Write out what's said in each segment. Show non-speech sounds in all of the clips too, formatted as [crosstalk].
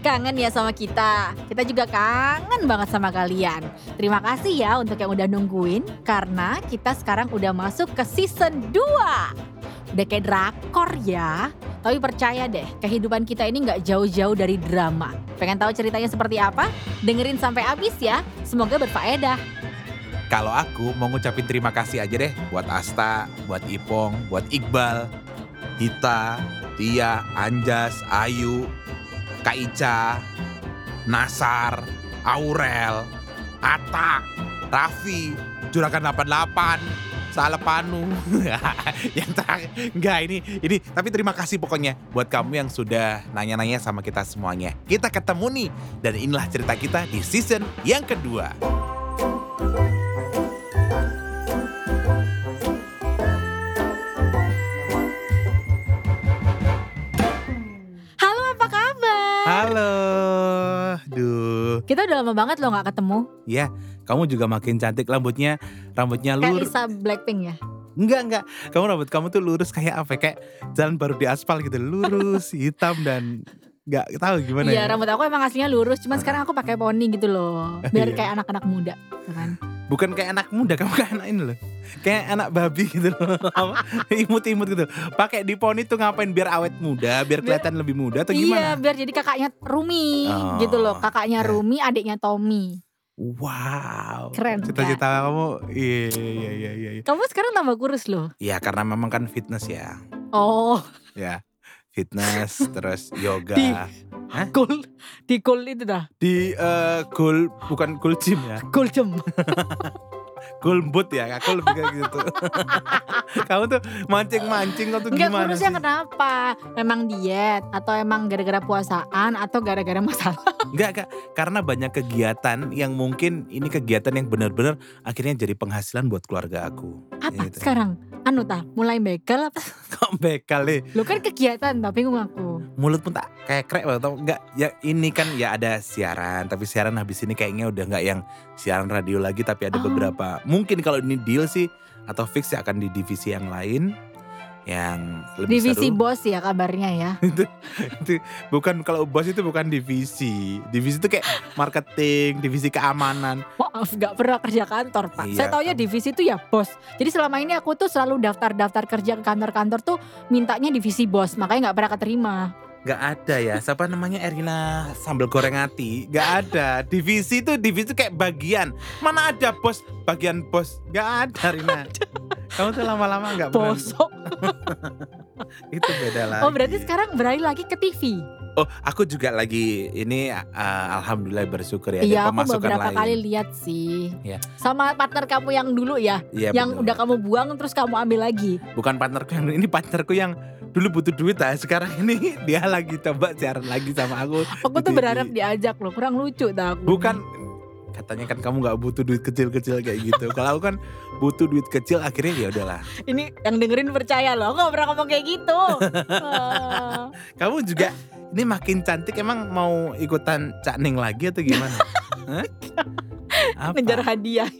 Kangen ya sama kita. Kita juga kangen banget sama kalian. Terima kasih ya untuk yang udah nungguin karena kita sekarang udah masuk ke season 2. Udah kayak drakor ya. Tapi percaya deh, kehidupan kita ini nggak jauh-jauh dari drama. Pengen tahu ceritanya seperti apa? Dengerin sampai habis ya. Semoga berfaedah. Kalau aku mau ngucapin terima kasih aja deh buat Asta, buat Ipong, buat Iqbal, Hita, Tia, Anjas, Ayu, Kak Nasar, Aurel, Atak, Raffi, Juragan 88, Salepanu. [laughs] yang terakhir, enggak ini, ini. Tapi terima kasih pokoknya buat kamu yang sudah nanya-nanya sama kita semuanya. Kita ketemu nih, dan inilah cerita kita di season yang kedua. Halo, duh, Kita udah lama banget loh nggak ketemu. ya kamu juga makin cantik rambutnya, rambutnya Kayak lur. Lisa Blackpink ya. Enggak enggak, kamu rambut kamu tuh lurus kayak apa? Kayak jalan baru di aspal gitu, lurus, [laughs] hitam dan nggak tahu gimana Iya ya. rambut aku emang aslinya lurus, cuman sekarang aku pakai poni gitu loh, [laughs] biar Iya. kayak anak-anak muda, ya kan? Bukan kayak anak muda, [laughs] kamu kayak anak ini loh. Kayak anak babi gitu loh. [laughs] Imut-imut gitu. Pakai di poni tuh ngapain biar awet muda, biar kelihatan lebih muda atau Iya, gimana? biar jadi kakaknya Rumi Oh, gitu loh, kakaknya ya. Rumi, adiknya Tommy. Wow. Keren, Cita-cita kamu, iya iya iya iya. iya. Kamu sekarang tambah kurus loh. Ya karena memang kan fitness ya, Oh, ya fitness terus [laughs] yoga. Di- Hah? cool, di cool itu dah, di eh, goal bukan goal gym ya cool jem. [laughs] boot ya aku lebih kayak gitu [laughs] kamu tuh mancing mancing kau tuh Enggak gimana sih kenapa? Memang diet atau emang gara-gara puasaan atau gara-gara masalah? [laughs] enggak enggak karena banyak kegiatan yang mungkin ini kegiatan yang benar-benar akhirnya jadi penghasilan buat keluarga aku Apa Gitu. sekarang? Anu tah, mulai begal apa? [laughs] kok bekal nih Lu kan kegiatan tapi bingung aku. mulut pun tak kayak krek banget tau enggak ya ini kan ya ada siaran tapi siaran habis ini kayaknya udah enggak yang siaran radio lagi tapi ada Oh. beberapa mungkin kalau ini deal sih atau fix ya akan di divisi yang lain yang lebih Divisi seru. bos ya kabarnya ya. [laughs] itu, itu bukan kalau bos itu bukan divisi. Divisi itu kayak marketing divisi keamanan. Maaf gak pernah kerja kantor pak. Iya, Saya taunya kamu- divisi itu ya bos. Jadi selama ini aku tuh selalu daftar-daftar kerja ke kantor-kantor tuh Mintanya divisi bos Makanya gak pernah keterima nggak ada ya. Siapa namanya? Erina sambal goreng hati nggak ada. Divisi itu divisi itu kayak bagian. Mana ada bos bagian bos. Nggak ada Rina. Kamu tuh lama-lama nggak pernah Bosok. [laughs] Itu beda lagi. Oh berarti sekarang beralih lagi ke TV oh aku juga lagi ini uh, alhamdulillah bersyukur ya Iya aku beberapa lain. kali lihat sih. Iya. Sama partner kamu yang dulu ya Iya, Yang betul. udah kamu buang terus kamu ambil lagi. Bukan partnerku yang ini partnerku yang dulu butuh duit ah sekarang ini [laughs] dia lagi coba siaran lagi sama aku. Aku tuh berharap diajak loh Kurang lucu dah aku. Bukan katanya kan kamu nggak butuh duit kecil-kecil kayak gitu. [laughs] Kalau aku kan butuh duit kecil akhirnya ya udahlah. Ini yang dengerin percaya loh Aku gak pernah ngomong kayak gitu. [laughs] Ah. kamu juga ini makin cantik emang mau ikutan Cak Ning lagi atau gimana? Apa? Ngejar hadiah.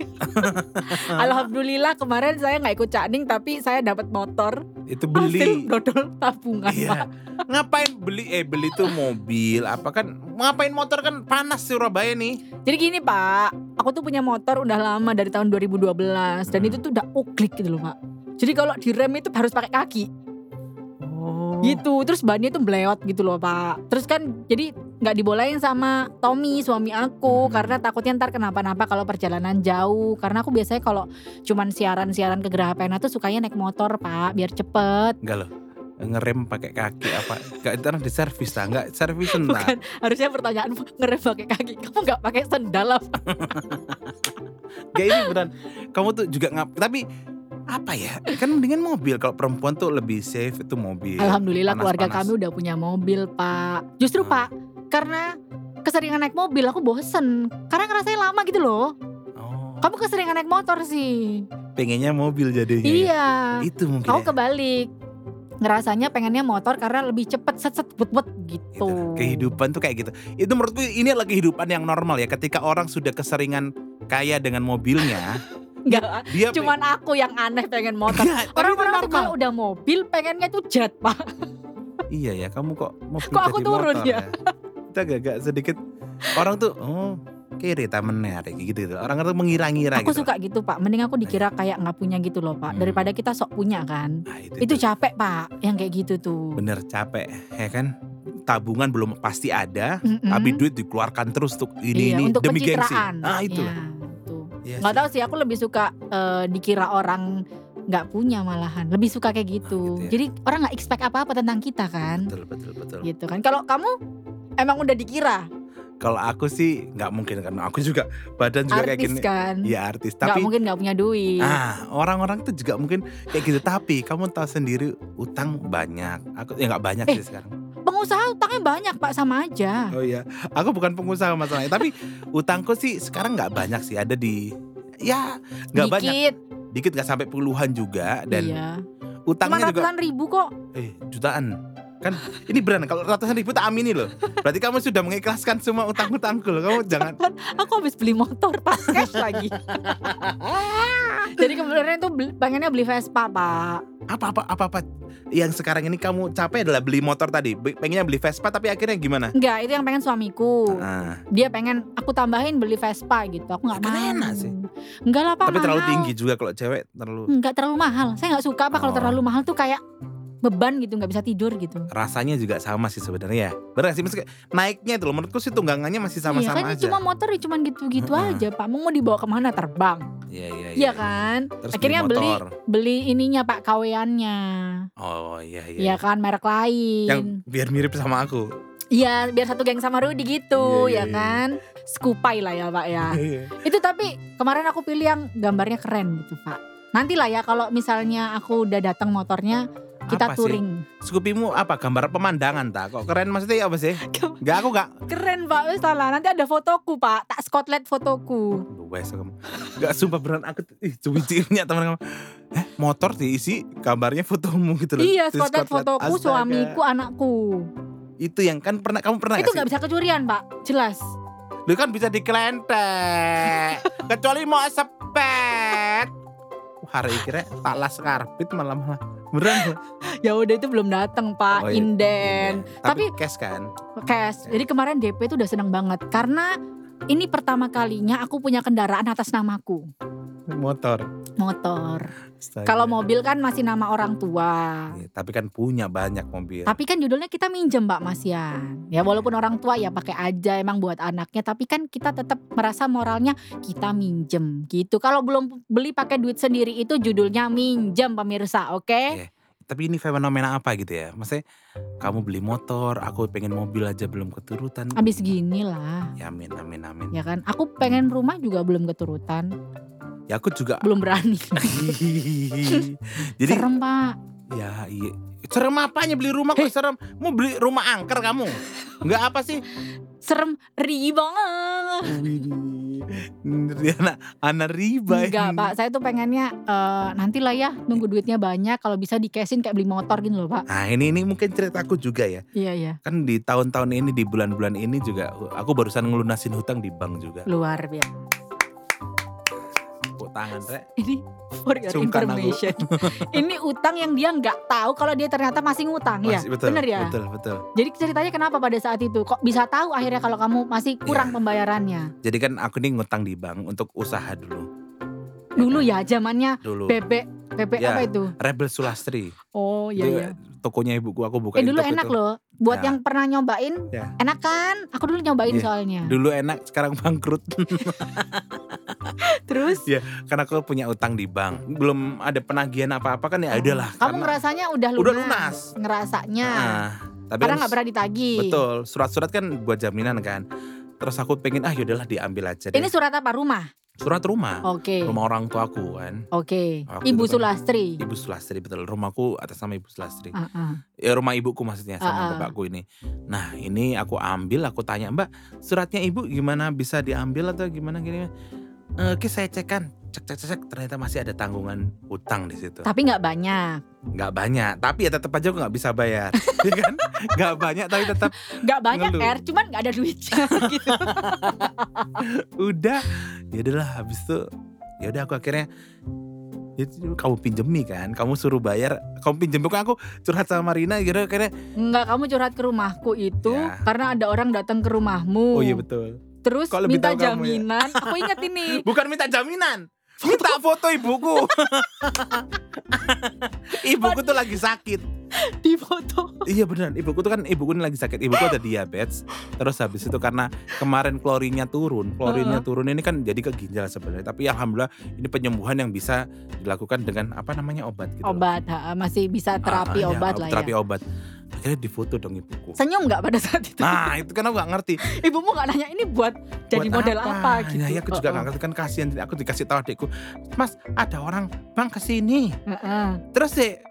[laughs] Alhamdulillah kemarin saya nggak ikut cakning tapi saya dapat motor. Itu hasil beli dodol tabungan. Iya. Ngapain beli? Eh beli tuh mobil apa kan? Ngapain motor kan panas Surabaya nih. Jadi gini Pak, aku tuh punya motor udah lama dari tahun 2012 dan itu tuh udah uklik gitu loh Pak. Jadi kalau direm itu harus pakai kaki. Oh. Gitu. Terus bannya tuh bleot gitu loh Pak. Terus kan jadi nggak dibolehin sama Tommy suami aku Hmm. karena takutnya ntar kenapa-napa kalau perjalanan jauh. Karena aku biasanya kalau cuman siaran-siaran ke Geraha Pena tuh sukanya naik motor Pak biar cepet. enggak loh ngerem pakai kaki apa enggak ntar di servis lah enggak servis entar Bukan harusnya pertanyaan ngerem pakai kaki. Kamu nggak pakai sendal apa? [laughs] Gak ini beneran Kamu tuh juga ngap Tapi apa ya Kan mendingan mobil Kalau perempuan tuh lebih safe itu mobil Alhamdulillah keluarga Panas-panas. kami udah punya mobil pak. Justru Hmm. pak, karena keseringan naik mobil aku bosen. Karena ngerasain lama gitu loh. Oh Kamu keseringan naik motor sih. Pengennya mobil jadinya ya? Iya. Itu mungkin Kamu ya. kebalik. Ngerasanya pengennya motor karena lebih cepet set set but but Itu. gitu. Kehidupan tuh kayak gitu Itu menurutku ini adalah kehidupan yang normal ya Ketika orang sudah keseringan kaya dengan mobilnya [laughs] Enggak, Dia cuman aku yang aneh pengen motor. Orang-orang tuh kalau udah mobil pengennya tuh jet pak. Iya ya kamu kok mobil Kok aku turun motor ya? Kita agak sedikit orang tuh oh kiri temennya kayak gitu gitu. Orang tuh mengira-ngira Aku gitu. suka gitu pak. Mending aku dikira kayak nggak punya gitu loh pak. Hmm. Daripada kita sok punya kan. Nah, itu, Itu itu. capek pak. Yang kayak gitu tuh. bener capek ya kan. Tabungan belum pasti ada, Mm-mm. tapi duit dikeluarkan terus tuh ini iya, ini untuk demi gengsi. Ah itu. Ya, tuh. Iya Nggak tahu sih. Aku lebih suka eh, dikira orang nggak punya malahan. Lebih suka kayak gitu. gitu ya. Jadi orang nggak expect apa-apa tentang kita kan. Betul betul betul. Gitu kan. Kalau kamu emang udah dikira Kalau aku sih nggak mungkin karena aku juga badan juga kayak artis gini. kan. Iya artis, tapi mungkin nggak punya duit. ah orang-orang tuh juga mungkin kayak gitu. Tapi kamu tahu sendiri utang banyak. Aku ya nggak banyak Eh. sih sekarang. Pengusaha utangnya banyak pak sama aja. Oh iya, aku bukan pengusaha masalahnya. tapi utangku sih sekarang nggak banyak sih. Ada di ya nggak banyak. Dikit. Nggak sampai puluhan juga dan iya. Cuma utangnya juga ratusan ribu kok. eh jutaan. Kan ini beneran kalau ratusan ribu tak amini loh. Berarti kamu sudah mengikhlaskan semua utang-utangku loh. Kamu jangan Aku habis beli motor pak cash lagi. [laughs] Jadi kemarin tuh pengennya beli Vespa pak. Apa-apa apa-apa yang sekarang ini kamu capek adalah beli motor tadi. Pengennya beli Vespa tapi akhirnya gimana? Enggak, itu yang pengen suamiku. Nah, Dia pengen aku tambahin beli Vespa gitu. Aku nggak mau. enak sih. Enggak lah pak. tapi terlalu mahal. tinggi juga kalau cewek terlalu Enggak terlalu mahal. Saya nggak suka apa kalau Oh. terlalu mahal tuh kayak beban gitu, nggak bisa tidur gitu. rasanya juga sama sih sebenarnya ya. Benar sih maksudnya naiknya itu loh menurutku sih tunggangannya masih iya sama-sama kan ini aja. cuma motor ya cuma gitu-gitu Heeh. aja pak. Mau dibawa ke mana terbang? Iya iya Iya kan? Terus Akhirnya beli motor. beli ininya pak kaweannya. Oh iya iya. Iya kan merek lain. Yang biar mirip sama aku. Iya, biar satu geng sama Rudy gitu, Iya, iya, ya iya. kan? Skupai lah ya, Pak ya. [laughs] Iya. Itu tapi kemarin aku pilih yang gambarnya keren gitu, Pak. Nanti lah ya kalau misalnya aku udah datang motornya, kita Apa sih? touring. Scoopymu apa? Gambar pemandangan tak? Kok keren maksudnya apa sih? Gak aku gak. Keren, Pak. Wes salah. Nanti ada fotoku, Pak. Tak spotlight fotoku. Wes kamu. Gak sumpah beneran aku ih cuci-cucinya teman kamu. Eh motor diisi gambarnya fotomu gitu loh. Iya, Scotland. fotoku, Astaga. suamiku, anakku. Itu yang kan pernah kamu pernah Itu gak nggak sih? bisa kecurian, Pak. Jelas. Lu kan bisa dikelentek. [laughs] Kecuali mau sepet. Hari kira tak las karpet malah malah beneran. [laughs] Ya udah itu belum datang, Pak. Oh, iya. Inden. Tapi, Tapi- cash kan. cash. Jadi kemarin DP itu udah seneng banget karena ini pertama kalinya aku punya kendaraan atas namaku, Motor. motor. Astaga. Kalau mobil kan masih nama orang tua. Iya, tapi kan punya banyak mobil. Tapi kan judulnya kita minjem Mbak Masian. Ya walaupun orang tua ya pakai aja emang buat anaknya, tapi kan kita tetap merasa moralnya kita minjem gitu. Kalau belum beli pakai duit sendiri itu judulnya minjem pemirsa, oke? Iya. Tapi ini fenomena apa gitu ya? Maksudnya kamu beli motor, aku pengen mobil aja belum keturutan. Abis gini lah, Ya amin amin amin. ya kan? Aku pengen rumah juga belum keturutan, Ya aku juga. belum berani. [laughs] Jadi Serem Pak. ya iya. Serem apanya beli rumah kok serem? Mau beli rumah angker kamu? Enggak apa sih? Serem ri banget. Wih, anak anak riba Enggak. Pak, saya tuh pengennya eh, nanti lah ya nunggu duitnya banyak kalau bisa di cashin kayak beli motor gitu loh Pak. Nah ini ini mungkin ceritaku juga ya. Iya iya, Kan di tahun-tahun ini di bulan-bulan ini juga aku barusan ngelunasin hutang di bank juga. luar biasa. Tangan rek. [laughs] Ini for your Sungkan information. [laughs] Ini utang yang dia nggak tahu kalau dia ternyata masih ngutang ya. Masih- betul, Bener ya? Betul betul. Jadi ceritanya kenapa pada saat itu kok bisa tahu akhirnya kalau kamu masih Iya. kurang pembayarannya? Jadi kan aku nih ngutang di bank untuk usaha dulu. Dulu ya zamannya Dulu. bebek bebek Ya. apa itu? Rebel Sulastri. Oh iya iya. Tokonya ibuku aku buka Eh dulu enak loh. Buat Ya. yang pernah nyobain, Ya. enak kan? Aku dulu nyobain Iya. soalnya. Dulu enak, sekarang bangkrut. [laughs] Terus Karena aku punya utang di bank. Belum ada penagihan apa-apa kan ya adalah. Oh. Kamu ngerasanya udah lunas. Udah lunas. Ngerasanya. Nah, tapi Karena kan nggak pernah ditagih. Betul, surat-surat kan buat jaminan kan. Terus aku pengen ah yaudahlah diambil aja deh. Ini surat apa rumah? surat rumah. Oke. Rumah orang tuaku kan. Oke. Waktu Ibu itu kan- Sulastri. Ibu Sulastri betul. Rumahku atas nama Ibu Sulastri. Ah, ah. Ya rumah ibuku maksudnya sama Ah, ah. bapakku ini. Nah, ini aku ambil, aku tanya, "Mbak, suratnya Ibu gimana bisa diambil atau gimana gini?" "Eh, Oke, saya cek kan. Cek cek cek, ternyata masih ada tanggungan utang di situ. Tapi nggak banyak. Nggak banyak, tapi ya tetap aja aku nggak bisa bayar. [laughs] ya kan? Nggak banyak tapi tetap Nggak banyak Ngeluh. R, cuman nggak ada duitnya [laughs] gitu. udah ya udahlah habis itu ya udah aku akhirnya Ya, kamu pinjemi kan, kamu suruh bayar, kamu pinjem kan aku curhat sama Marina kira kira Enggak, kamu curhat ke rumahku itu Ya. karena ada orang datang ke rumahmu. oh iya betul. Terus minta ya? jaminan. Aku ingat ini. [laughs] Bukan minta jaminan, minta foto ibuku. [laughs] ibuku tuh lagi sakit. di foto. Iya benar, ibuku tuh kan ibuku ini lagi sakit. Ibuku ada diabetes. Terus habis itu karena kemarin klorinnya turun, klorinnya Heeh. turun ini kan jadi ke ginjal sebenarnya. Tapi alhamdulillah ini penyembuhan yang bisa dilakukan dengan apa namanya obat gitu. Obat, ha, masih bisa terapi Ah, ah, obat ya, lah Terapi ya. obat. Akhirnya difoto dong ibuku. Senyum nggak pada saat itu? Nah itu kan aku gak ngerti. Ibumu nggak nanya ini buat jadi Buat model apa, gitu. Ya, ya aku juga Heeh. gak ngerti kan kasihan. Aku dikasih tahu adikku, Mas ada orang bang ke sini. Heeh. Terus dek,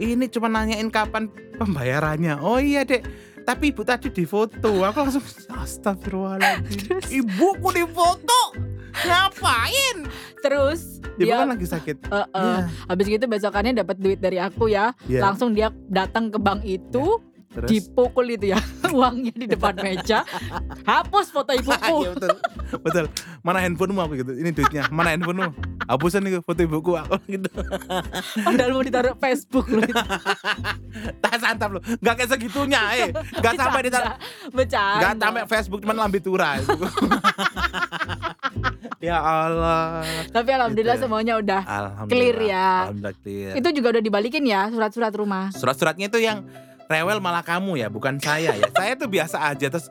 ini cuma nanyain kapan pembayarannya. Oh iya dek, tapi ibu tadi difoto. Aku langsung astagfirullahaladzim. [laughs] Ibuku difoto. Ngapain? Terus Ibu dia kan lagi sakit. Heeh. Iya, habis gitu besokannya dapat duit dari aku ya. iya. Langsung dia datang ke bank itu, Terus dipukul itu ya [laughs] uangnya di depan meja. Hapus foto [laughs] Iya ibuku. betul, betul. Mana handphonemu aku gitu? Ini duitnya. Mana handphonemu? Hapusan nih foto ibuku aku [laughs] gitu. Padahal mau ditaruh Facebook loh. itu. Tak santap loh. Gak kayak segitunya, eh. Gak sampai ditaruh. Bercanda. Gak sampai Facebook cuman lambe tura. Ya Allah. Tapi alhamdulillah Gitu ya. semuanya udah. Alhamdulillah. Clear ya. Alhamdulillah clear. Itu juga udah dibalikin ya surat-surat rumah. Surat-suratnya itu yang rewel malah kamu ya, bukan saya ya. saya tuh biasa aja terus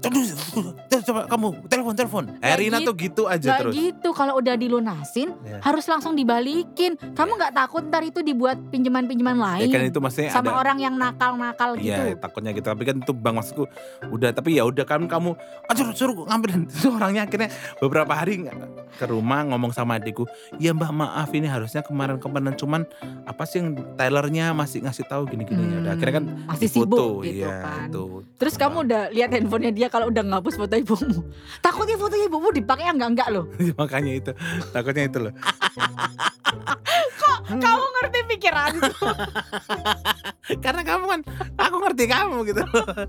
coba kamu telepon telepon. Erina gitu. tuh gitu aja Gak terus. gitu kalau udah dilunasin Ya. harus langsung dibalikin. Kamu nggak takut ntar itu dibuat pinjaman-pinjaman Ya lain kan itu maksudnya sama ada orang yang nakal-nakal gitu. Iya takutnya gitu tapi kan itu bang maksudku udah tapi ya udah kan kamu ah, suruh [laughs] suruh ngambilin itu orangnya akhirnya beberapa hari nggak ke rumah ngomong sama adikku ya mbak maaf ini harusnya kemarin kemarin cuman apa sih yang Tylernya masih ngasih tahu gini gini ya udah akhirnya kan Hmm, masih sibuk gitu iya, kan. itu. Terus kamu udah lihat handphonenya dia kalau udah ngapus foto ibumu. Takutnya foto ibumu dipakai yang enggak enggak loh. [laughs] makanya itu takutnya itu loh Kamu ngerti pikiranku. [laughs] karena kamu kan aku ngerti kamu gitu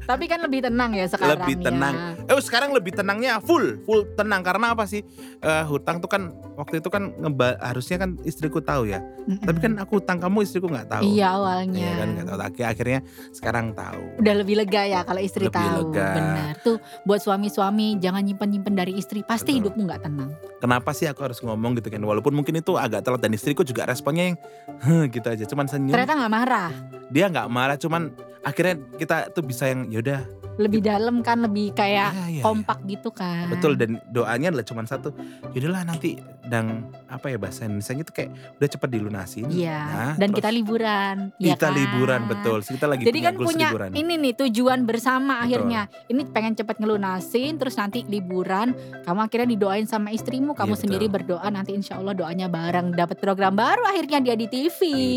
Tapi kan lebih tenang ya sekarang Lebih ya. tenang. eh sekarang lebih tenangnya full full tenang karena apa sih Eh, hutang tuh kan waktu itu kan ngeba harusnya kan istriku tahu ya tapi kan aku hutang kamu istriku nggak tahu Iya awalnya. Iya kan nggak tahu Akhir- akhirnya sekarang tahu Udah lebih lega ya kalau istri Lebih tahu. lega. Benar. Tuh buat suami-suami jangan nyimpen-nyimpen dari istri. Pasti Betul. hidupmu nggak tenang. kenapa sih aku harus ngomong gitu kan walaupun mungkin itu agak telat dan istriku juga responnya yang "Heh," gitu aja cuman senyum Ternyata nggak marah. dia nggak marah cuman akhirnya kita tuh bisa yang yaudah Lebih dalam kan, lebih kayak iya, iya, kompak gitu kan. Betul dan doanya adalah cuma satu. Yaudahlah nanti dan apa ya bahasa Indonesia itu kayak udah cepet dilunasin. Iya. Nah, Dan kita liburan. ya kita kan? liburan betul. Kita lagi Jadi punya kan punya liburan. ini nih tujuan bersama Betul. akhirnya. Ini pengen cepet ngelunasin, terus nanti liburan. Kamu akhirnya didoain sama istrimu, kamu Iya, sendiri betul. berdoa nanti insya Allah doanya bareng. Dapat program baru akhirnya dia di TV. Di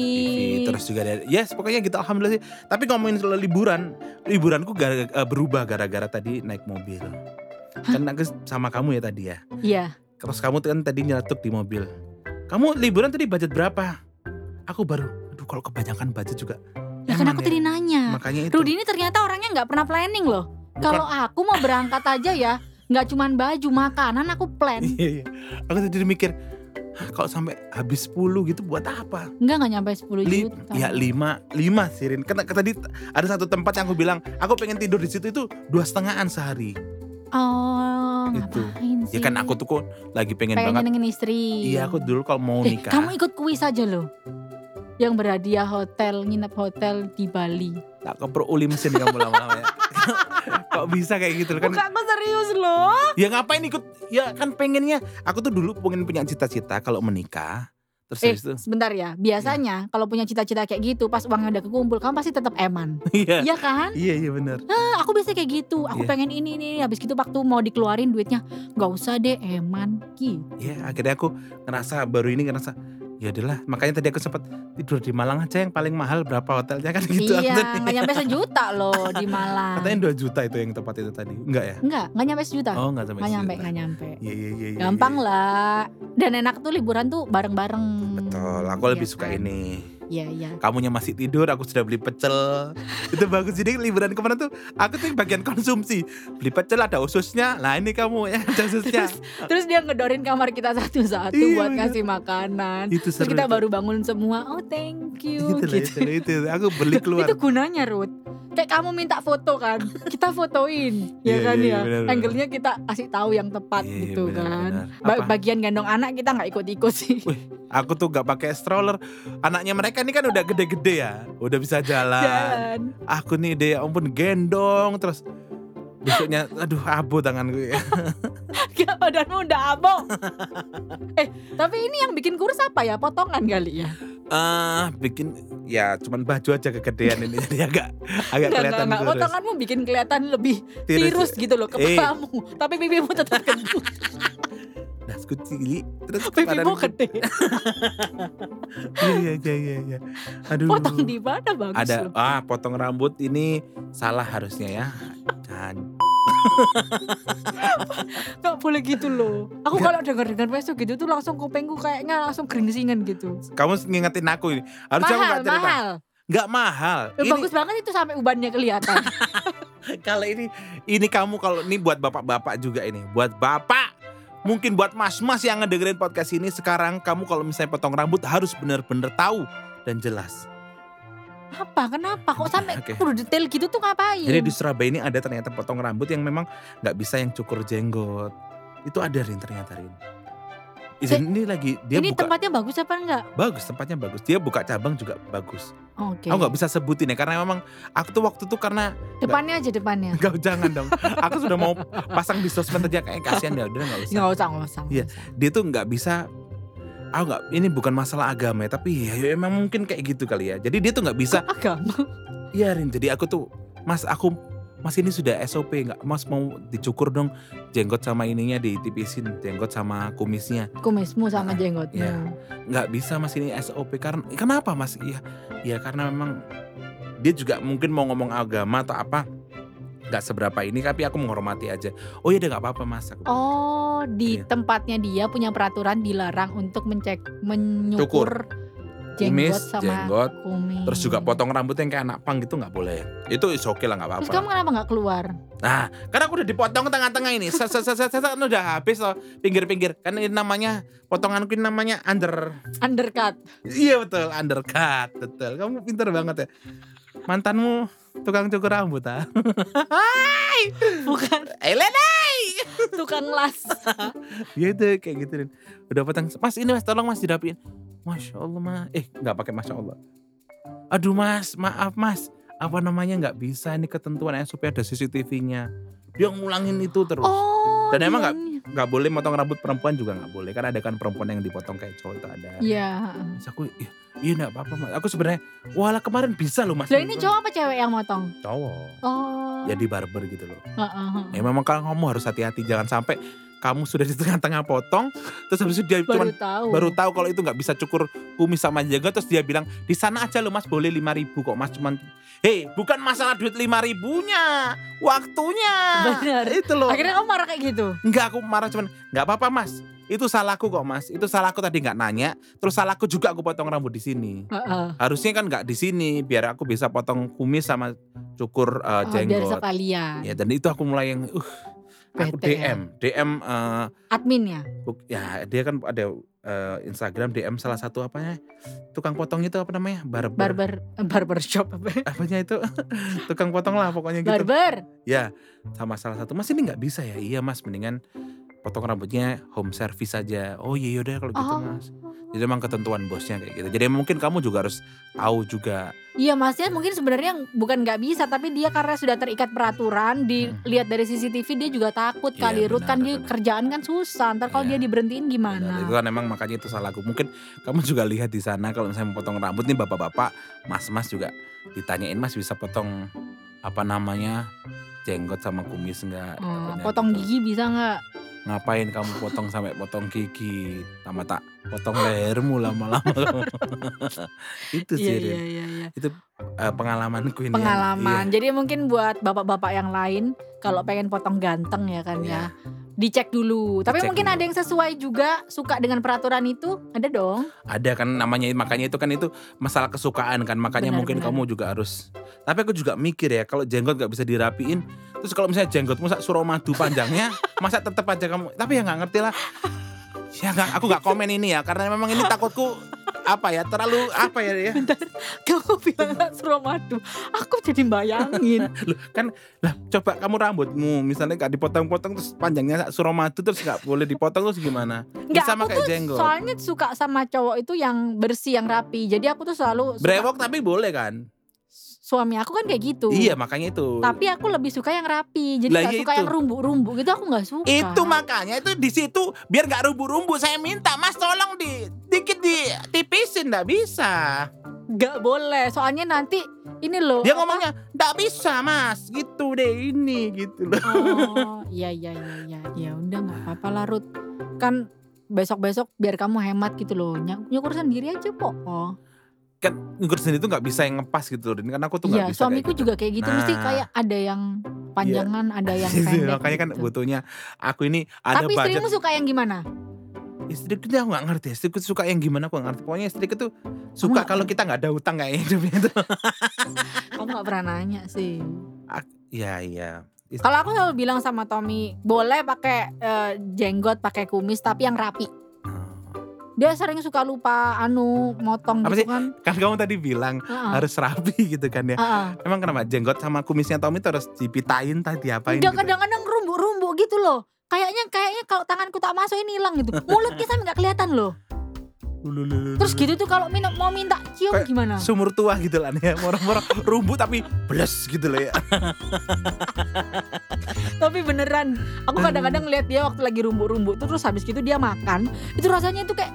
TV, terus juga ada yes pokoknya gitu alhamdulillah sih tapi ngomongin soal liburan liburanku gara, berubah gara-gara tadi naik mobil. Kan aku sama kamu ya tadi ya? Iya. terus kamu kan tadi nyeletuk di mobil. Kamu liburan tadi budget berapa? Aku baru aduh kalau kebanyakan budget juga Ya kan aku tadi nanya. makanya itu. Rudi ini ternyata orangnya nggak pernah planning loh. Kalau aku mau berangkat aja ya, nggak cuman baju, makanan aku plan. iya iya. Aku tadi mikir "Hah, kalau sampai habis 10 gitu buat apa Enggak nggak nyampe 10 Li- juta. ya lima lima sirin kan tadi ada satu tempat yang aku bilang aku pengen tidur di situ itu dua setengahan sehari Oh, Itu. ngapain sih? ya kan aku tuh kok lagi pengen, pengen banget nyenengin istri. iya aku dulu kalau mau Eh, nikah kamu ikut kuis aja loh. Yang berhadiah hotel, nginep hotel di Bali. tak keper uli mesin kamu lama-lama ya [laughs] kok bisa kayak gitu kan Bukan aku serius loh. ya ngapain ikut ya kan pengennya aku tuh dulu pengen punya cita-cita kalau menikah terus Eh, itu sebentar ya. Biasanya kalau punya cita-cita kayak gitu, pas uangnya udah kekumpul, kamu pasti tetap eman. iya Iya kan? iya iya benar Nah, aku biasa kayak gitu. Aku Iya. pengen ini ini. Habis gitu waktu mau dikeluarin duitnya, nggak usah deh, eman gitu. ya akhirnya aku ngerasa baru ini ngerasa ya adalah makanya tadi aku sempat tidur di Malang aja yang paling mahal berapa hotelnya kan gitu iya, nggak nyampe [laughs] sejuta loh di Malang. Katanya 2 juta itu yang tempat itu tadi. Enggak ya? Enggak, nggak nyampe sejuta. Oh, enggak sampai nggak nyampe, nggak nyampe. Iya, iya, iya, iya. Gampang iya. lah. Dan enak tuh liburan tuh bareng-bareng. Betul. Aku Iya lebih suka kan? ini. Iya, iya. Kamunya masih tidur, aku sudah beli pecel. itu bagus jadi liburan kemarin tuh aku tuh yang bagian konsumsi. Beli pecel ada ususnya. Lah ini kamu ya ada [laughs] ususnya. Terus dia ngedorin kamar kita satu-satu Iya, buat iya. ngasih makanan. itu Terus seru. kita itu. baru bangun semua, oh thank you. itu, gitu. itu, lah, itu. Aku beli [laughs] keluar. Itu gunanya Ruth. Kayak kamu minta foto kan, kita fotoin, ya Iya, kan iya, ya. benar. Angle-nya kita kasih tahu yang tepat Iya, gitu benar, kan. Ba- Apa? bagian gendong anak kita nggak ikut-ikut sih. Aku tuh gak pakai stroller. Anaknya mereka ini kan udah gede-gede ya, udah bisa jalan. Jalan. Aku nih deh, ya ampun gendong terus besoknya aduh abu tanganku ya. [laughs] Gak badanmu udah abong. [laughs] eh, tapi ini yang bikin kurus apa ya? Potongan kali ya? Eh bikin ya cuman baju aja kegedean ini [laughs] jadi agak agak Enggak, kelihatan enggak, kurus. Potonganmu bikin kelihatan lebih Tirus. tirus gitu loh Eh. kepalamu. Tapi pipimu tetap gendut. Dasku cili terus pipimu gede. Iya iya iya iya. Aduh. Potong di mana bagus ada loh. ah potong rambut ini salah harusnya ya. Jangan. Gak boleh gitu loh. Aku Nggak. kalau denger-denger besok gitu tuh langsung kupengku kayaknya langsung geringsingen gitu. Kamu ngingetin aku ini. Harusnya aku mahal, gak cerita. mahal. Nggak mahal. Ini Bagus banget itu sampai ubannya kelihatan. [laughs] kalau ini ini kamu kalau ini buat bapak-bapak juga ini. Buat bapak mungkin buat mas-mas yang ngedengerin podcast ini sekarang kamu kalau misalnya potong rambut harus bener-bener tahu dan jelas. Apa? Kenapa? Kok sampai Oke. kudu detail gitu tuh ngapain? Jadi di Surabaya ini ada ternyata potong rambut yang memang nggak bisa yang cukur jenggot. Itu ada Rin ternyata Rin. Izin ini lagi dia ini buka tempatnya bagus apa enggak? bagus tempatnya bagus. Dia buka cabang juga bagus. Oke. Aku nggak bisa sebutin ya karena memang aku tuh waktu tuh karena Depannya aja depannya. [laughs] Enggak jangan dong. Aku sudah mau pasang di sosmed aja kayak kasihan ya udah nggak usah. Nggak usah, nggak usah. Iya. usah. Dia tuh nggak bisa Aku nggak ini bukan masalah agama ya, tapi ya, ya emang mungkin kayak gitu kali ya. Jadi dia tuh nggak bisa. Agama. Iya Rin, jadi aku tuh Mas aku Mas ini sudah SOP nggak Mas mau dicukur dong jenggot sama ininya ditipisin jenggot sama kumisnya Kumismu sama Ah, jenggotmu. iya. nggak bisa Mas ini SOP karena kenapa Mas iya ya karena memang dia juga mungkin mau ngomong agama atau apa nggak seberapa ini tapi aku menghormati aja oh iya deh nggak apa-apa Mas aku Oh, di Iya. tempatnya dia punya peraturan dilarang untuk mencek menyukur jenggot kumis sama jenggot kumis. terus juga potong rambut yang kayak anak pang gitu nggak boleh itu is oke lah nggak Terus apa-apa kamu kenapa nggak keluar? Nah, karena aku udah dipotong tengah-tengah ini. Set, set, set, set, set, udah habis loh pinggir-pinggir. Kan ini namanya potonganku ini namanya under. Undercut. Iya betul, undercut. Betul. Kamu pinter banget ya. Mantanmu tukang cukur rambut ah. Bukan Eh, Lena. tukang las. [laughs] Ya itu kayak gitu Rin. Udah potong. Mas ini mas tolong mas dirapiin. Masya Allah mas. Eh nggak pakai masya Allah. Aduh mas, maaf mas. Apa namanya nggak bisa ini ketentuan SOP ada CCTV-nya. Dia ngulangin itu terus. Oh. Dan emang nggak- iya. nggak boleh motong rambut perempuan juga nggak boleh kan ada kan perempuan yang dipotong kayak cowok itu ada. Iya. Terus aku iya, iya nggak apa-apa mas. Aku sebenarnya walah kemarin bisa loh mas. Loh ini cowok apa cewek yang motong? Cowok. Oh. Jadi barber gitu loh. Heeh, heeh. Ya memang kalau kamu harus hati-hati jangan sampai kamu sudah di tengah-tengah potong terus habis itu dia baru cuman tahu. baru tahu kalau itu nggak bisa cukur kumis sama jenggot terus dia bilang di sana aja loh mas boleh lima ribu kok mas cuman hei bukan masalah duit lima ribunya waktunya Benar. itu loh Akhirnya kamu marah kayak gitu. Enggak aku marah cuman nggak apa-apa mas. Itu salahku kok mas. Itu salahku tadi nggak nanya. Terus salahku juga aku potong rambut di sini. Heeh. Harusnya kan nggak di sini biar aku bisa potong kumis sama cukur uh, Oh, biar jenggot. sekalian. ya dan itu aku mulai yang uh aku ya. DM DM uh, Adminnya. buk- ya dia kan ada uh, Instagram DM salah satu apanya tukang potong itu apa namanya barber, Barber eh, barber shop apa? [laughs] apanya itu [laughs] tukang potong lah pokoknya gitu Barber. Ya, sama salah satu Mas ini nggak bisa ya? Iya Mas, mendingan potong rambutnya home service aja. Oh iya yaudah kalau gitu Oh. Mas. Jadi memang ketentuan bosnya kayak gitu. Jadi mungkin kamu juga harus tahu juga. Iya masnya mungkin sebenarnya bukan nggak bisa tapi dia karena sudah terikat peraturan dilihat dari CCTV dia juga takut Iya, kali Ruth kan benar, dia benar. kerjaan kan susah ntar kalau Iya. dia diberhentiin Benar, gimana itu kan emang makanya itu salahku. Mungkin kamu juga lihat di sana kalau misalnya mau potong rambut nih bapak-bapak, mas-mas juga ditanyain Mas bisa potong apa namanya jenggot sama kumis enggak? Hmm, potong gigi bisa nggak Ngapain kamu potong sampai potong gigi? Tambah tak potong lehermu lama-lama. [laughs] itu sih. iya Rin. iya iya iya Eh, pengalamanku ini. pengalaman Iya. jadi mungkin buat bapak-bapak yang lain kalau pengen potong ganteng ya kan Iya. ya Dicek dulu. Tapi Dicek mungkin dulu. ada yang sesuai juga suka dengan peraturan itu. Ada dong. Ada kan namanya makanya itu kan itu masalah kesukaan kan makanya Benar, mungkin benar. kamu juga harus. Tapi aku juga mikir ya kalau jenggot nggak bisa dirapiin, terus kalau misalnya jenggotmu sak suramadu panjangnya, [laughs] masa tetep aja kamu. Tapi ya nggak ngerti lah. Ya nggak, aku nggak komen ini ya karena memang ini takutku apa ya terlalu apa ya ya. Kamu bilang suramadu. Aku jadi bayangin. [laughs] Loh, kan lah coba kamu rambutmu misalnya nggak dipotong-potong terus panjangnya sak suramadu terus nggak boleh dipotong terus gimana? Nggak, Bisa aku pakai tuh jenggot. soalnya suka sama cowok itu yang bersih, yang rapi. Jadi aku tuh selalu suka, Brewok tapi boleh kan? Suami aku kan kayak gitu. Iya makanya itu. Tapi aku lebih suka yang rapi. Jadi Lah, nggak iya suka itu. yang rumbu-rumbu gitu aku nggak suka. Itu makanya itu di situ biar nggak rumbu-rumbu saya minta Mas tolong di dikit di tipisin nggak bisa. Nggak boleh. Soalnya nanti ini loh. Dia apa? ngomongnya nggak bisa Mas gitu deh ini gitu loh. Oh, [laughs] iya iya iya iya. Ya udah nggak apa-apa lah Ruth. Kan besok-besok biar kamu hemat gitu loh. Ny- Nyukur sendiri aja kok. Oh. Kan sendiri itu nggak bisa yang ngepas gitu loh. Rin. Karena aku tuh nggak Iya, bisa. suamiku kayak gitu. juga kayak gitu. Mesti Nah. kayak ada yang panjangan, ada yang Gitu, [laughs] pendek. Makanya kan gitu. butuhnya aku ini ada Tapi budget. istrimu suka yang gimana? Istriku tuh aku nggak ngerti. Istriku tuh suka yang gimana aku nggak ngerti. Pokoknya istriku tuh suka kalau kita nggak ada utang kayak hidupnya itu. [laughs] Kamu gak pernah nanya sih. Iya iya. Kalau aku selalu bilang sama Tommy, boleh pakai eh, jenggot, pakai kumis, tapi yang rapi. Dia sering suka lupa anu motong Apa gitu sih? kan. Kan kamu tadi bilang Heeh. harus rapi [laughs] gitu kan ya. Heeh. Emang kenapa jenggot sama kumisnya Tommy itu harus dipitain tadi apain Enggak gitu? kadang-kadang rumbu-rumbu gitu loh. Kayaknya kayaknya kalau tanganku tak masuk ini hilang gitu. Mulutnya sampai nggak kelihatan loh. Terus gitu tuh kalau minum mau minta cium Kayak gimana? Sumur tua gitu lah ya, moro-moro rumbu tapi bles gitu loh ya. [laughs] Tapi beneran, aku kadang-kadang lihat dia waktu lagi rumbu-rumbu terus habis gitu dia makan, itu rasanya tuh kayak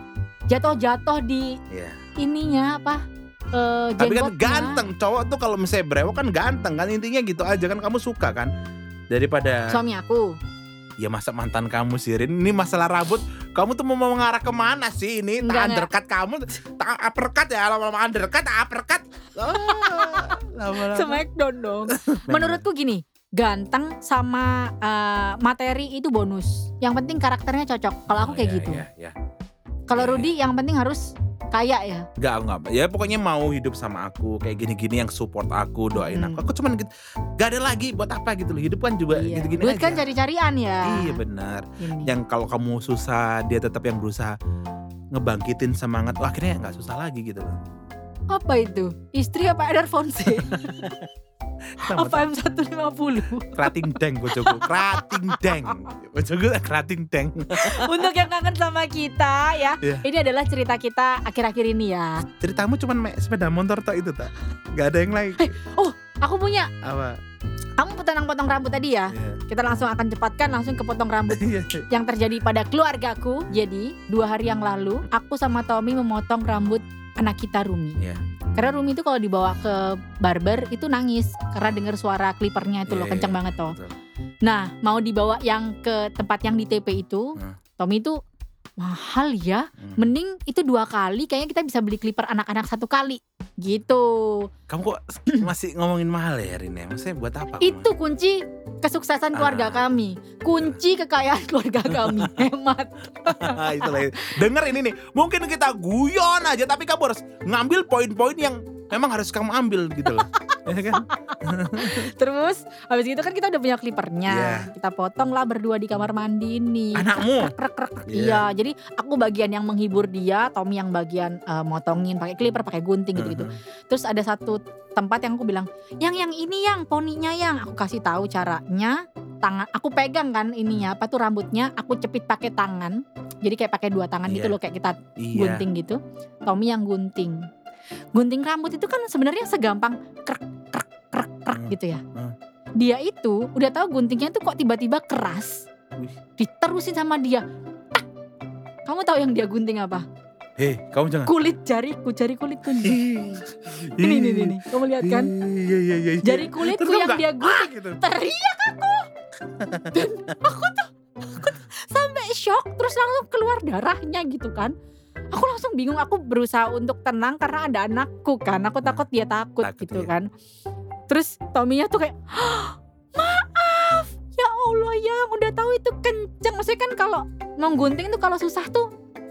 jatuh-jatuh di Iya. ininya apa? Eh Tapi kan ganteng, cowok tuh kalau misalnya brewok kan ganteng kan intinya gitu aja kan kamu suka kan daripada Suami aku. ya masa mantan kamu sih Rin ini masalah rambut kamu tuh mau mengarah ke mana sih ini tak undercut kamu tak uppercut ya lama-lama undercut uppercut Ah. Smackdown dong. [laughs] Menurutku gini, ganteng sama eh, materi itu bonus. Yang penting karakternya cocok. Kalau aku Oh, kayak iya, gitu. iya, iya. Kalau Iya. Rudy yang penting harus kaya ya. Enggak, enggak. Ya pokoknya mau hidup sama aku kayak gini-gini yang support aku, doain Hmm. aku. Aku cuman gitu. Gak ada lagi buat apa gitu loh. Hidup kan juga Iya. gitu-gini Duit aja. kan cari-carian ya. Iya benar. Yang kalau kamu susah, dia tetap yang berusaha ngebangkitin semangat. Wah, akhirnya nggak susah lagi gitu loh. Apa itu? Istri apa Eder Fonse? [laughs] apa M150? Krating deng bojoku, krating deng. Bojoku krating deng. Untuk yang kangen sama kita ya. Iya. Ini adalah cerita kita akhir-akhir ini ya. Ceritamu cuman mek sepeda motor tok itu tak? Gak ada yang lain. Aku punya. Apa? Kamu potong-potong rambut tadi ya. Iya. Kita langsung akan cepatkan langsung ke potong rambut [laughs] Iya. yang terjadi pada keluargaku. Jadi dua hari yang lalu aku sama Tommy memotong rambut anak kita Rumi. Iya. Karena Rumi itu kalau dibawa ke barber itu nangis karena dengar suara klipernya itu loh Iya, kencang iya. banget toh. Betul. Nah mau dibawa yang ke tempat yang di TP itu, Hmm. Tommy itu mahal ya. Hmm. Mending itu dua kali kayaknya kita bisa beli clipper anak-anak satu kali gitu. Kamu kok [clears throat] masih ngomongin mahal ya Rin ya? Maksudnya buat apa? Itu kunci kesuksesan keluarga Ah. kami. Kunci kekayaan keluarga [laughs] kami. Hemat. itu lah. Denger ini nih. Mungkin kita guyon aja tapi kamu harus ngambil poin-poin yang memang harus kamu ambil gitu loh. [laughs] Ya kan? Terus habis itu kan kita udah punya clippernya. Iya. Kita potong lah berdua di kamar mandi nih. Anakmu. Krek, krek, krek, krek. Iya. Iya, jadi aku bagian yang menghibur dia, Tommy yang bagian eh, motongin pakai clipper, pakai gunting gitu-gitu. Terus ada satu tempat yang aku bilang, "Yang yang ini yang poninya yang." Aku kasih tahu caranya. Tangan aku pegang kan ininya, apa tuh rambutnya, aku cepit pakai tangan. Jadi kayak pakai dua tangan gitu Iya. loh kayak kita Iya. gunting gitu. Tommy yang gunting. Gunting rambut itu kan sebenarnya segampang krek krek krek krek Hmm. gitu ya. Hmm. Dia itu udah tahu guntingnya tuh kok tiba-tiba keras. Wih. Diterusin sama dia. Tak. Kamu tahu yang dia gunting apa? Hei, kamu jangan. Kulit jariku, jari kulitku. Ini nih nih nih. Kamu lihat kan? Iya iya iya. iya. Jari kulitku Terus yang dia gunting. "Ah," gitu. Teriak aku. [laughs] Dan aku tuh, aku tuh sampai shock terus langsung keluar darahnya gitu kan. Aku langsung bingung, aku berusaha untuk tenang karena ada anakku kan. Aku takut dia takut, Takut, gitu iya. kan. Terus Tominya tuh kayak, "Hah, maaf, ya Allah yang udah tahu itu kenceng maksudnya kan kalau mau gunting tuh kalau susah tuh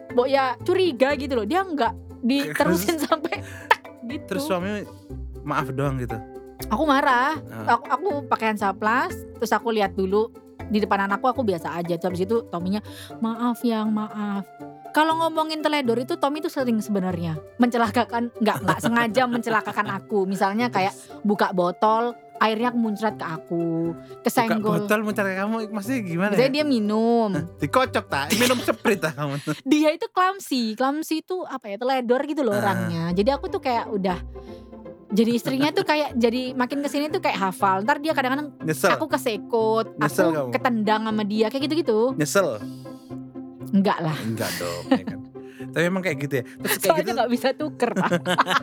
Mbok ya curiga gitu loh. Dia nggak diterusin sampai tak gitu. Terus suami maaf doang gitu. aku marah. Ah. Aku aku pakai Hansaplast, terus aku lihat dulu di depan anakku aku biasa aja. Terus habis itu Tominya maaf yang maaf. Kalau ngomongin teledor itu Tommy itu sering sebenarnya mencelakakan nggak nggak sengaja mencelakakan aku. Misalnya kayak buka botol airnya muncrat ke aku, Buka kesenggol. botol mencari kamu maksudnya gimana Misalnya ya? dia minum. Dikocok tak? Minum seprit tak kamu dia itu clumsy clumsy itu apa ya teledor gitu loh Ah. orangnya jadi aku tuh kayak udah jadi istrinya tuh kayak jadi makin ke sini tuh kayak hafal ntar dia kadang-kadang aku kesekut Nyesel aku kamu? ketendang sama dia kayak gitu-gitu Nyesel. Enggak lah Enggak dong, ya kan. Tapi emang kayak gitu ya. Terus kayak soalnya gitu, nggak bisa tuker pak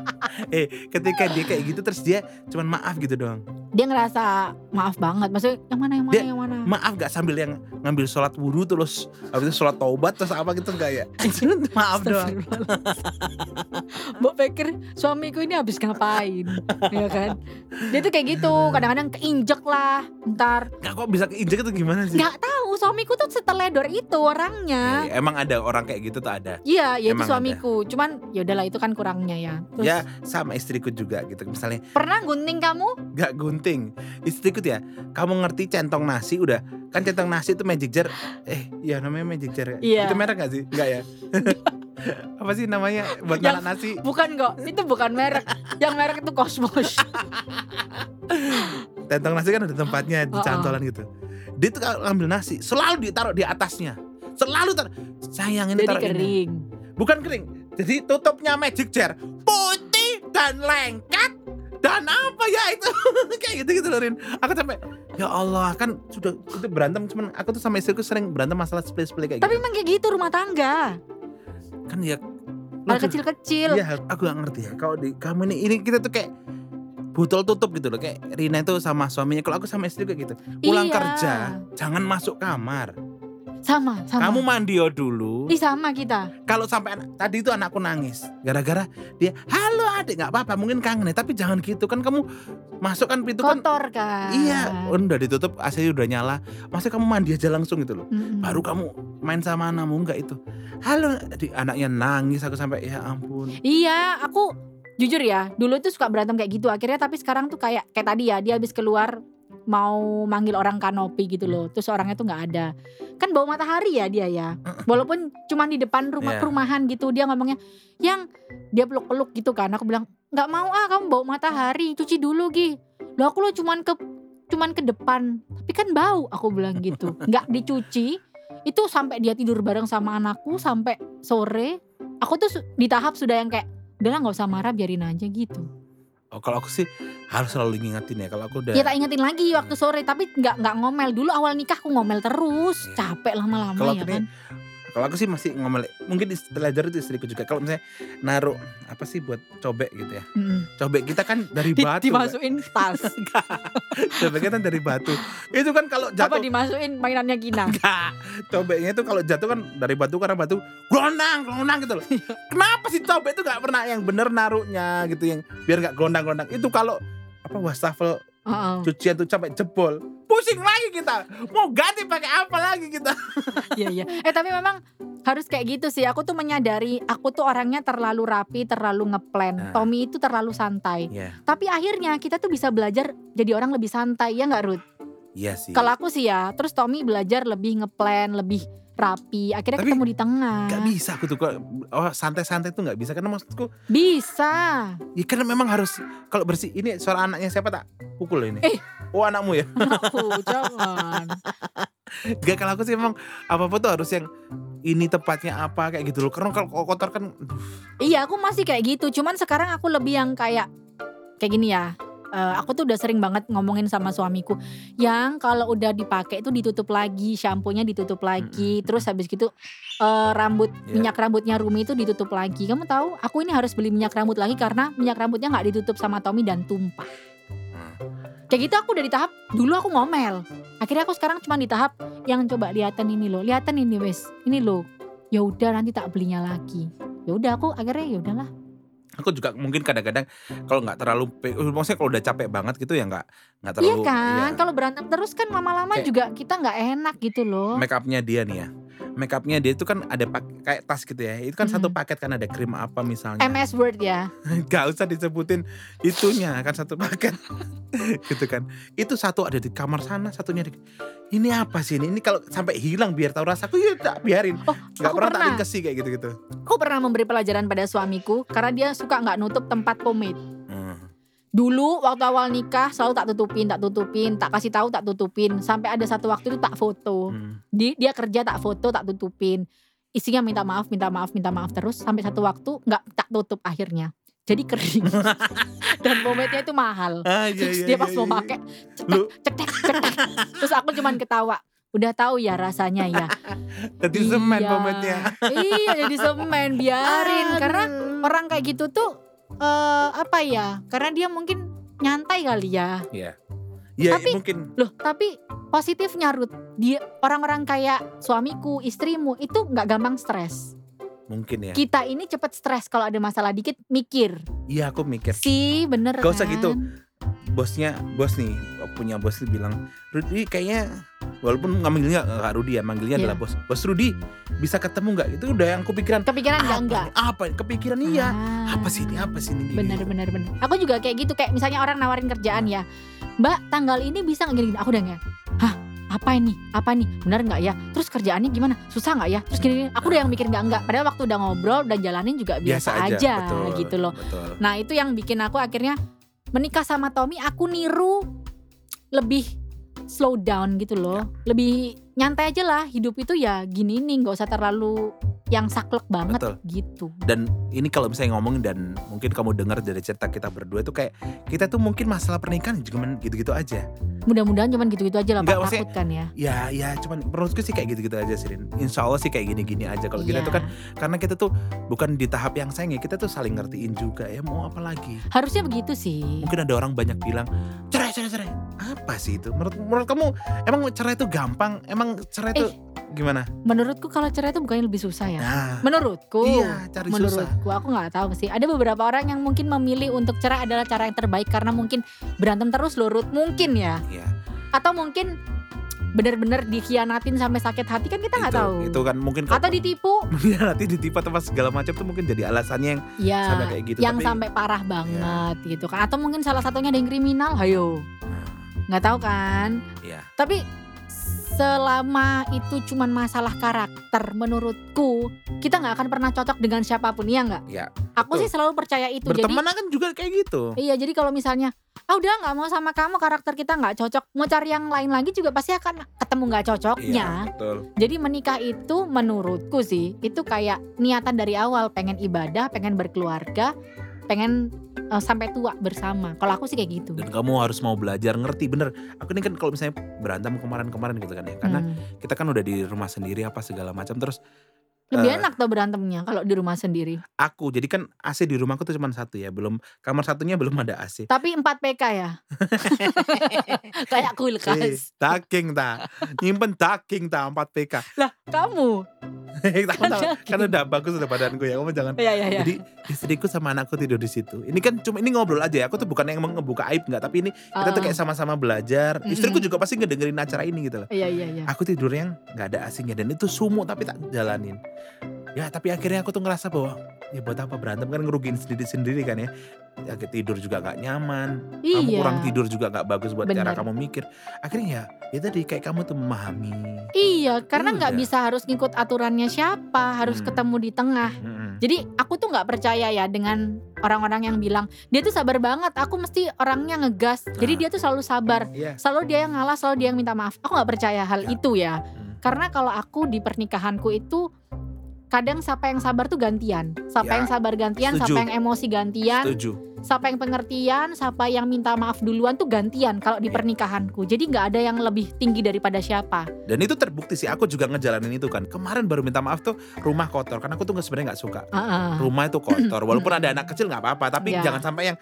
[laughs] eh ketika dia kayak gitu terus dia cuman maaf gitu doang. dia ngerasa maaf banget maksudnya yang mana yang mana Dia- yang mana Maaf gak sambil yang ngambil sholat wudhu terus habis itu sholat taubat terus apa gitu enggak ya? [laughs] maaf doang. Mbak pikir suamiku ini habis ngapain ya kan dia tuh kayak gitu kadang-kadang keinjek lah ntar Enggak kok bisa keinjek itu gimana sih? nggak tahu suamiku tuh seteledor itu orangnya Ya, emang ada orang kayak gitu tuh ada. Iya, ya itu Emang suamiku. Cuman ya udahlah itu kan kurangnya ya. Terus Ya sama istriku juga gitu. Misalnya pernah gunting kamu? gak gunting. Istriku tuh ya, kamu ngerti centong nasi udah kan centong nasi itu magic jar. Eh, ya namanya magic jar. ya? Iya. Itu merek gak sih? Enggak ya? [laughs] apa sih namanya buat Yang- anak nasi? Bukan kok, itu bukan merek. Yang merek itu Cosmos. [laughs] Centong nasi kan ada tempatnya di cantolan gitu. Dia tuh ngambil nasi selalu ditaruh di atasnya. Selalu taruh. Sayang ini Jadi taruh ini. Bukan kering. Jadi tutupnya magic jar putih dan lengket dan apa ya itu [laughs] kayak gitu gitu loh Rin. Aku sampai ya Allah kan sudah itu berantem cuman aku tuh sama istriku sering berantem masalah split-split kayak Tapi gitu. emang kayak gitu rumah tangga. Kan ya Hal kecil-kecil. Iya, aku gak ngerti ya. Kalau di kamu ini ini kita tuh kayak botol tutup gitu loh kayak Rina itu sama suaminya kalau aku sama istri kayak gitu pulang Iya. kerja jangan masuk kamar Sama, sama. kamu mandi dulu Ih sama kita. kalau sampai anak, tadi itu anakku nangis gara-gara dia halo adik nggak apa-apa mungkin kangen ya tapi jangan gitu kan kamu masuk kan pintu kan Kotor kan. iya udah ditutup AC udah nyala masa kamu mandi aja langsung gitu loh Mm-mm. baru kamu main sama anakmu enggak itu halo di anaknya nangis aku sampai ya ampun Iya, aku jujur ya, dulu tuh suka berantem kayak gitu. Akhirnya tapi sekarang tuh kayak kayak tadi ya, dia habis keluar mau manggil orang kanopi gitu loh. Terus orangnya tuh nggak ada. Kan bau matahari ya dia ya. Walaupun cuma di depan rumah Iya. perumahan gitu dia ngomongnya, "Yang dia peluk-peluk gitu kan." Aku bilang, "nggak mau ah, kamu bau matahari, cuci dulu, Gi." Loh aku lo cuman ke cuman ke depan, tapi kan bau, aku bilang gitu. [laughs] nggak dicuci. Itu sampai dia tidur bareng sama anakku sampai sore. Aku tuh di tahap sudah yang kayak udahlah nggak usah marah biarin aja gitu. Oh, kalau aku sih harus selalu ngingetin ya kalau aku udah Ya tak ingetin lagi waktu sore tapi nggak nggak ngomel dulu awal nikah aku ngomel terus Iya. capek lama-lama ya kan. Kalau aku sih masih ngomel, mungkin istilah itu istriku juga. Kalau misalnya naruh apa sih buat cobek gitu ya. Mm-mm. Cobek kita kan dari Di- batu. dimasukin tas [laughs] Cobeknya kan dari batu. Itu kan kalau apa jatuh dimasukin mainannya Gina. enggak. Cobeknya itu kalau jatuh kan dari batu karena batu gelondang, gelondang gitu loh. Kenapa sih cobek itu nggak pernah yang bener naruhnya gitu yang biar nggak gelondang-gelondang. Itu kalau apa wastafel Heeh. cucian tuh sampai jebol. Pusing lagi kita. Mau ganti pakai apa lagi kita? [laughs] Iya iya. Eh tapi memang harus kayak gitu sih. Aku tuh menyadari aku tuh orangnya terlalu rapi, terlalu ngeplan. Nah. Tommy itu terlalu santai. Iya. Tapi akhirnya kita tuh bisa belajar jadi orang lebih santai ya nggak Ruth? Iya sih. Kalau aku sih ya, terus Tommy belajar lebih ngeplan, lebih rapi. Akhirnya Tapi ketemu di tengah. Gak bisa aku tuh kok oh, santai-santai tuh nggak bisa karena maksudku Bisa. ya karena memang harus kalau bersih ini suara anaknya siapa tak pukul ini Eh. oh anakmu ya [laughs] Aku jangan. gak kalau aku sih emang apa apa tuh harus yang ini tepatnya apa kayak gitu loh karena kalau kotor kan aduh, Iya, aku masih kayak gitu. Cuman sekarang aku lebih yang kayak kayak gini ya. Eh, aku tuh udah sering banget ngomongin sama suamiku yang kalau udah dipakai itu ditutup lagi, shampoo-nya ditutup lagi, terus habis gitu eh, rambut Iya. minyak rambutnya Rumi itu ditutup lagi. Kamu tahu, aku ini harus beli minyak rambut lagi karena minyak rambutnya nggak ditutup sama Tommy dan tumpah. Hmm. Kayak gitu aku udah di tahap dulu aku ngomel. Akhirnya aku sekarang cuma di tahap yang coba lihatan ini loh, lihatan ini wes, ini loh. Ya udah nanti tak belinya lagi. Ya udah aku akhirnya ya udahlah. Aku juga mungkin kadang-kadang kalau nggak terlalu pe- maksudnya kalau udah capek banget gitu ya nggak nggak Iya terlalu kan, ya. kalau berantem terus kan lama-lama juga kita nggak enak gitu loh. make upnya dia nih ya make upnya dia itu kan ada pak- kayak tas gitu ya itu kan satu Mm-mm. paket kan ada krim apa misalnya MS Word ya. [laughs] Gak usah disebutin itunya kan satu paket [laughs] gitu kan itu satu ada di kamar sana satunya di ini apa sih ini ini kalau sampai hilang biar tahu rasaku ya tak biarin Oh, nggak aku pernah tak pernah. dikasih kayak gitu gitu Aku pernah memberi pelajaran pada suamiku karena dia suka nggak nutup tempat pomade. Hmm. Dulu waktu awal nikah selalu tak tutupin, tak tutupin, tak kasih tahu, tak tutupin. Sampai ada satu waktu itu tak foto. Hmm. Di, dia kerja tak foto, tak tutupin. Isinya minta maaf, minta maaf, minta maaf terus sampai satu waktu nggak tak tutup akhirnya. Jadi kering. [laughs] Dan pomade-nya itu mahal. Ah, iya, Terus iya, dia iya, pas mau iya. pakai Lu- cetek, cetek, cetek. Terus aku cuman ketawa. Udah tahu ya rasanya ya. Jadi semen Iya. pomade-nya. iya jadi semen biarin karena orang kayak gitu tuh eh apa ya? Karena dia mungkin nyantai kali ya. Iya. Ya Tapi- mungkin Loh, tapi positifnya Ruth, dia orang-orang kayak suamiku, istrimu itu nggak gampang stres. mungkin ya. Kita ini cepet stres kalau ada masalah dikit mikir. Iya aku mikir Sih, bener Gak usah kan? gitu. Bosnya bos nih punya bos nih bilang Rudi kayaknya walaupun manggilnya nggak Rudi ya manggilnya Iya. adalah bos bos Rudi bisa ketemu nggak itu udah yang Kepikiran nggak apa enggak? nih? apa kepikiran iya Ah. apa sih ini apa sih ini Bener bener bener. Aku juga kayak gitu kayak misalnya orang nawarin kerjaan ya. Mbak tanggal ini bisa nggak gini, gini? Aku udah nggak. Hah apa ini? Apa ini? Bener nggak ya? Terus kerjaannya gimana? Susah nggak ya? Terus gini, gini. Aku udah yang mikir nggak enggak. Padahal waktu udah ngobrol udah jalanin juga biasa, aja, betul, gitu loh. betul. Nah itu yang bikin aku akhirnya menikah sama Tommy. Aku niru lebih slow down gitu loh. Lebih nyantai aja lah. Hidup itu ya gini nih, nggak usah terlalu yang saklek banget Betul. gitu. dan ini kalau misalnya ngomongin dan mungkin kamu dengar dari cerita kita berdua itu kayak kita tuh mungkin masalah pernikahan cuman gitu-gitu aja Mudah-mudahan cuman gitu-gitu aja lah Nggak, Pak. Takut kan ya. ya ya cuman menurutku sih kayak gitu-gitu aja sih Rin. Insya Allah sih kayak gini-gini aja kalau kita Iya. tuh kan karena kita tuh bukan di tahap yang sayang ya kita tuh saling ngertiin juga ya mau apa lagi Harusnya begitu sih. mungkin ada orang banyak bilang cerai cerai cerai apa sih itu menurut menurut kamu emang cerai itu gampang emang cerai itu Eh. Gimana Menurutku kalau cerai itu bukannya lebih susah ya. nah Menurutku. iya cari susah Menurutku aku nggak tahu sih. Ada beberapa orang yang mungkin memilih untuk cerai adalah cara yang terbaik karena mungkin berantem terus lurut mungkin ya. Iya, Atau mungkin benar-benar dikhianatin sampai sakit hati kan kita nggak tahu. itu kan mungkin Atau ditipu, [laughs] ya nanti ditipu atau segala macam tuh mungkin jadi alasannya yang ya sampai kayak gitu yang tapi sampai parah banget gitu kan. Atau mungkin salah satunya ada yang kriminal, hayo. Nah, Nggak tahu kan. iya Tapi selama itu cuman masalah karakter menurutku kita nggak akan pernah cocok dengan siapa pun ya nggak? Iya, Aku betul. sih selalu percaya itu. Jadi berteman kan juga kayak gitu iya jadi kalau misalnya ah udah nggak mau sama kamu karakter kita nggak cocok mau cari yang lain lagi juga pasti akan ketemu nggak cocoknya. iya betul Jadi menikah itu menurutku sih itu kayak niatan dari awal pengen ibadah, pengen berkeluarga, pengen eh, sampai tua bersama. Kalau aku sih kayak gitu. dan kamu harus mau belajar ngerti bener aku ini kan kalau misalnya berantem kemarin-kemarin gitu kan ya karena Hmm. kita kan udah di rumah sendiri apa segala macam terus Lebih eh, enak tuh berantemnya kalau di rumah sendiri. aku jadi kan AC di rumahku tuh cuma satu ya belum kamar satunya belum ada AC Tapi 4 PK ya. [laughs] Kayak kulkas. taking ta nyimpen taking ta 4 PK Lah, kamu. [laughs] tahu tahu kan udah bagus udah badanku ya kamu jangan Iya, iya, iya. Jadi istriku sama anakku tidur di situ. Ini kan cuma ini ngobrol aja ya. Aku tuh bukan yang mau ngebuka aib nggak, tapi ini kita tuh Ah, kayak sama-sama belajar. Mm-mm. Istriku juga pasti ngedengerin acara ini gitu loh. Iya, iya, iya. Aku tidur yang nggak ada asingnya dan itu sumuk tapi tak jalanin. Ya tapi akhirnya aku tuh ngerasa bahwa ya buat apa berantem kan ngerugiin sendiri-sendiri kan ya. Ya tidur juga nggak nyaman. Kamu Iya. kurang tidur juga nggak bagus buat cara Bener. kamu mikir. Akhirnya ya, ya tadi kayak kamu tuh memahami. Iya, karena nggak Udah. bisa harus ngikut aturannya siapa, harus Hmm. ketemu di tengah. Mm-mm. Jadi aku tuh nggak percaya ya dengan orang-orang yang bilang dia tuh sabar banget. Aku mesti orangnya ngegas. Jadi Ah. dia tuh selalu sabar. Iya. Selalu dia yang ngalah, selalu dia yang minta maaf. Aku nggak percaya hal Ya. itu ya. Mm. Karena kalau aku di pernikahanku itu kadang siapa yang sabar tuh gantian. Siapa Ya, yang sabar gantian, setuju. siapa yang emosi gantian, Setuju. siapa yang pengertian, siapa yang minta maaf duluan tuh gantian kalau di Ya. pernikahanku. Jadi nggak ada yang lebih tinggi daripada siapa. Dan itu terbukti sih, aku juga ngejalanin itu kan. Kemarin baru minta maaf tuh rumah kotor, karena aku tuh nggak- sebenarnya nggak suka. Heeh. Rumah itu kotor, [clears throat] walaupun ada anak kecil nggak apa-apa, tapi Ya. jangan sampai yang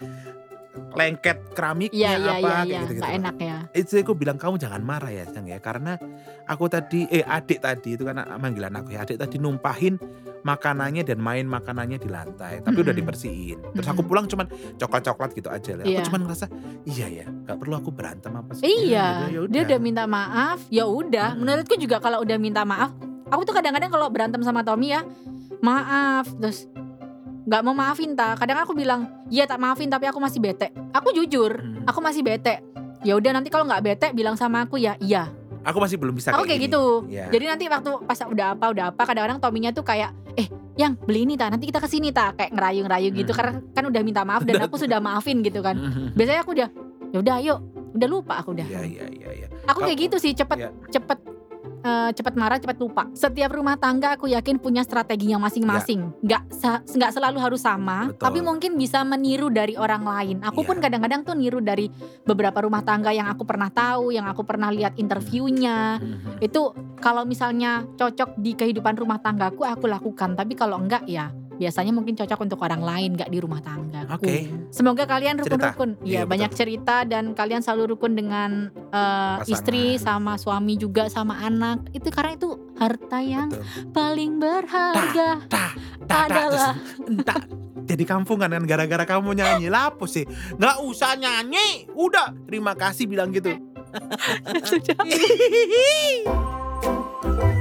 lengket keramiknya Iya iya apa iya kayak iya, gitu-gitu. nggak enak ya. Itu aku bilang kamu jangan marah ya Sang ya karena aku tadi eh adik tadi itu kan manggilan aku ya adik tadi numpahin makanannya dan main makanannya di lantai tapi udah Mm-mm. dibersihin terus aku pulang cuman coklat-coklat gitu aja lah Iya. aku cuman ngerasa iya ya nggak perlu aku berantem apa sih Iya, Ya dia udah minta maaf, ya udah. Hmm. Menurutku juga kalau udah minta maaf, aku tuh kadang-kadang kalau berantem sama Tommy ya, maaf, terus nggak mau maafin ta. Kadang aku bilang, iya tak maafin tapi aku masih bete. Aku jujur, Hmm. aku masih bete. Ya udah nanti kalau nggak bete bilang sama aku ya, iya. aku masih belum bisa Aku kayak gini. gitu. Iya. Jadi nanti waktu pas udah apa udah apa kadang-kadang Tominya tuh kayak eh yang beli ini ta nanti kita ke sini ta kayak ngerayu-ngerayu gitu Hmm. karena kan udah minta maaf dan aku sudah maafin gitu kan. Biasanya aku udah ya udah ayo udah lupa aku udah. Iya iya iya iya. Aku kayak gitu sih cepet Iya. cepet eh, cepet marah cepet lupa. Setiap rumah tangga aku yakin punya strateginya masing-masing. Nggak sa- nggak selalu harus sama, Betul. tapi mungkin bisa meniru dari orang lain. Aku Iya. pun kadang-kadang tuh niru dari beberapa rumah tangga yang aku pernah tahu, yang aku pernah lihat interviewnya. Itu kalau misalnya cocok di kehidupan rumah tanggaku aku lakukan, tapi kalau enggak ya biasanya mungkin cocok untuk orang lain nggak di rumah tangga. Oke. Semoga kalian rukun-rukun. Iya, Iya, banyak cerita dan kalian selalu rukun dengan Pasangan. istri sama suami juga sama anak. Itu karena itu harta yang Betul. paling berharga Tah, tah, adalah entah jadi kampungan kan gara-gara kamu nyanyi lapo sih nggak usah nyanyi udah terima kasih bilang gitu [laughs] sudah [laughs]